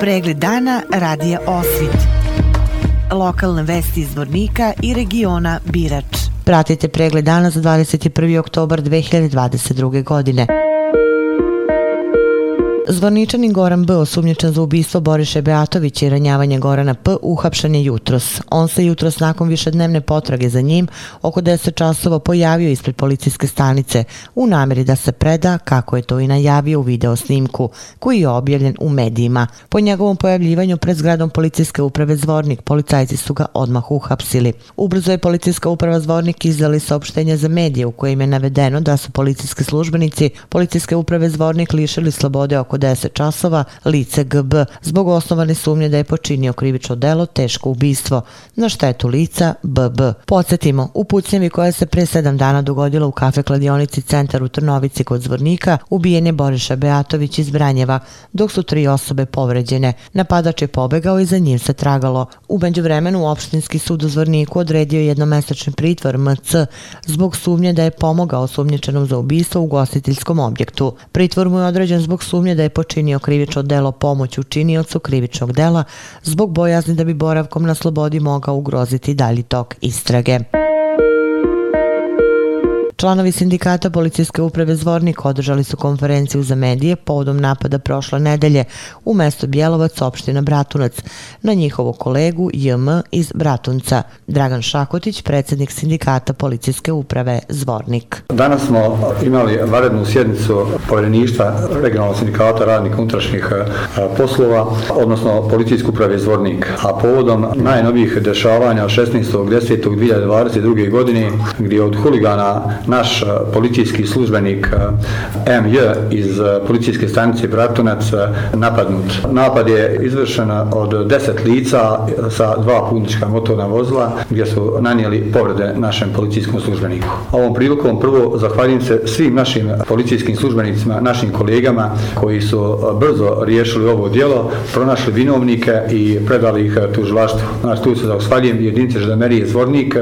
Pregled dana radija Osvit. Lokalne vesti iz Vornika i regiona Birač. Pratite pregled dana za 21. oktobar 2022. godine. Zvorničanin Goran B. osumnječan za ubistvo Boriše Beatovića i ranjavanje Gorana P. uhapšan je jutros. On se jutros nakon višednevne potrage za njim oko 10 časova pojavio ispred policijske stanice u nameri da se preda kako je to i najavio u video snimku koji je objavljen u medijima. Po njegovom pojavljivanju pred zgradom policijske uprave Zvornik policajci su ga odmah uhapsili. Ubrzo je policijska uprava Zvornik izdali saopštenje za medije u kojim je navedeno da su policijski službenici policijske uprave Zvornik lišili slobode oko 10 časova lice GB zbog osnovane sumnje da je počinio krivično delo teško ubistvo na štetu lica BB. Podsjetimo, u pucnjevi koja se pre 7 dana dogodila u kafe kladionici centar u Trnovici kod Zvornika, ubijen je Boriša Beatović iz Branjeva, dok su tri osobe povređene. Napadač je pobegao i za njim se tragalo. U međuvremenu opštinski sud u Zvorniku odredio jednomesečni pritvor MC zbog sumnje da je pomogao sumnječenom za ubistvo u gostiteljskom objektu. Pritvor mu je određen zbog sumnje da je počinio krivično delo pomoć učiniocu krivičnog dela zbog bojazni da bi boravkom na slobodi mogao ugroziti dalji tok istrage. Članovi sindikata policijske uprave Zvornik održali su konferenciju za medije povodom napada prošle nedelje u mesto Bjelovac, opština Bratunac, na njihovog kolegu JM iz Bratunca. Dragan Šakotić, predsjednik sindikata policijske uprave Zvornik. Danas smo imali varednu sjednicu povjereništva regionalnog sindikata radnika unutrašnjih e, poslova, odnosno policijske uprave Zvornik. A povodom najnovijih dešavanja 16.10.2022. godine gdje od huligana naš policijski službenik MJ iz policijske stanice Bratunac napadnut. Napad je izvršen od deset lica sa dva punička motorna vozila gdje su nanijeli povrede našem policijskom službeniku. Ovom prilikom prvo zahvaljujem se svim našim policijskim službenicima, našim kolegama koji su brzo riješili ovo dijelo, pronašli vinovnike i predali ih tužilaštvu. Znači tu se zahvaljujem jedinice žandarmerije Zvornik,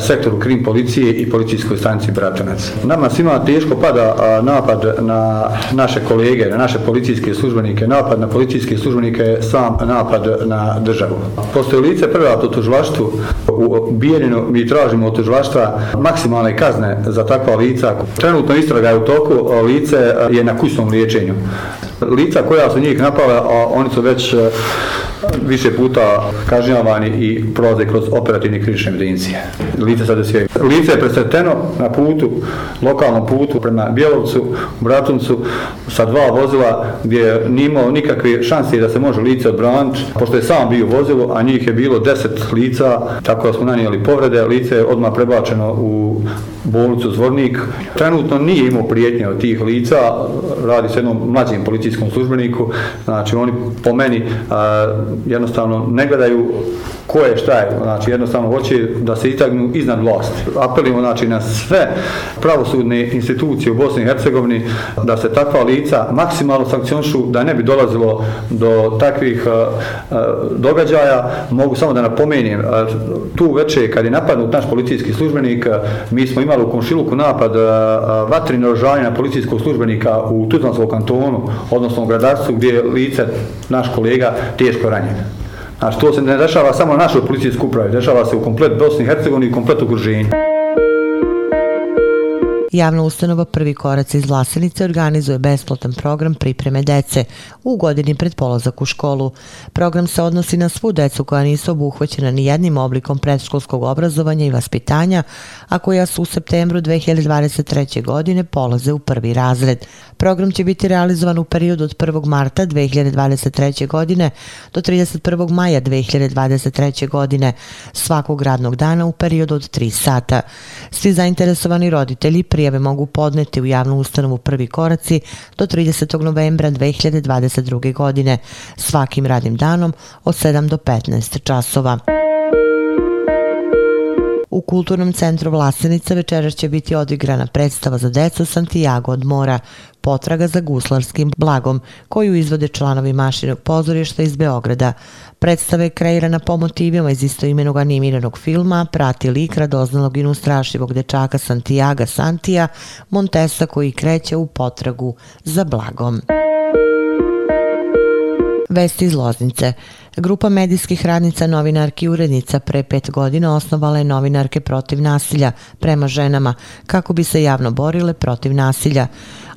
sektoru Krim policije i policijskoj stanici i Bratunac. Nama svima teško pada napad na naše kolege, na naše policijske službenike. Napad na policijske službenike je sam napad na državu. Postoje lice prva po tužvaštvu. U Bijeninu mi tražimo od tužvaštva maksimalne kazne za takva lica. Trenutno istraga je u toku, lice je na kućnom liječenju. Lica koja su njih napale, a oni su već e, više puta kažnjavani i prolaze kroz operativni krivične evidencije. Lice sada sve. Lice je presreteno na putu, lokalnom putu prema Bjelovcu, Bratuncu, sa dva vozila gdje nije imao nikakve šanse da se može lice odbraniti, pošto je sam bio vozilo, a njih je bilo deset lica, tako da smo nanijeli povrede, lice je odmah prebačeno u bolnicu Zvornik. Trenutno nije imao prijetnje od tih lica, radi se jednom mlađim policijskom službeniku, znači oni po meni jednostavno ne gledaju ko je šta je, znači jednostavno hoće da se itagnu iznad vlasti. Apelimo znači na sve pravosudne institucije u Bosni i Hercegovini da se takva lica maksimalno sankcionšu da ne bi dolazilo do takvih a, a, događaja. Mogu samo da napomenem, a, tu veče kad je napadnut naš policijski službenik, mi smo imali u Komšiluku napad vatrine ožavanja na policijskog službenika u Tuzlanskom kantonu, odnosno u gradarstvu gdje je lice naš kolega teško ranjen. Znači, to se ne dešava samo na našoj policijskoj upravi, dešava se u komplet Bosni i Hercegovini i komplet okruženju. Javna ustanova Prvi korac iz Vlasenice organizuje besplatan program pripreme dece u godini pred polazak u školu. Program se odnosi na svu decu koja nisu obuhvaćena ni jednim oblikom predškolskog obrazovanja i vaspitanja, a koja su u septembru 2023. godine polaze u prvi razred. Program će biti realizovan u periodu od 1. marta 2023. godine do 31. maja 2023. godine, svakog radnog dana u periodu od 3 sata. Svi zainteresovani roditelji prijave mogu podneti u javnu ustanovu prvi koraci do 30. novembra 2022. godine, svakim radnim danom od 7 do 15 časova. U kulturnom centru Vlasenica večeras će biti odigrana predstava za decu Santiago od mora, potraga za guslarskim blagom, koju izvode članovi mašinog pozorišta iz Beograda. Predstava je kreirana po motivima iz istoimenog animiranog filma, prati lik radoznalog i nustrašivog dečaka Santiago Santija, Montesa koji kreće u potragu za blagom. Vesti iz Loznice. Grupa medijskih radnica, novinarki i urednica pre pet godina osnovala je novinarke protiv nasilja prema ženama kako bi se javno borile protiv nasilja.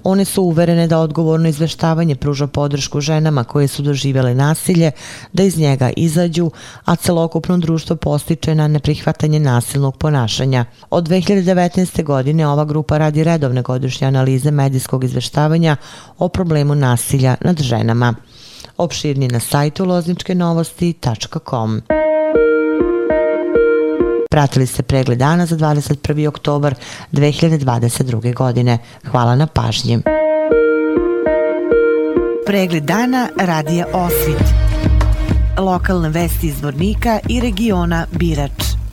One su uverene da odgovorno izveštavanje pruža podršku ženama koje su doživjele nasilje, da iz njega izađu, a celokupno društvo postiče na neprihvatanje nasilnog ponašanja. Od 2019. godine ova grupa radi redovne godišnje analize medijskog izveštavanja o problemu nasilja nad ženama. Opširni na sajtu lozničkenovosti.com. Pratili ste pregled dana za 21. oktobar 2022. godine. Hvala na pažnji. Pregled dana radija Osvit. Lokalne vesti iz Vornika i regiona Birač.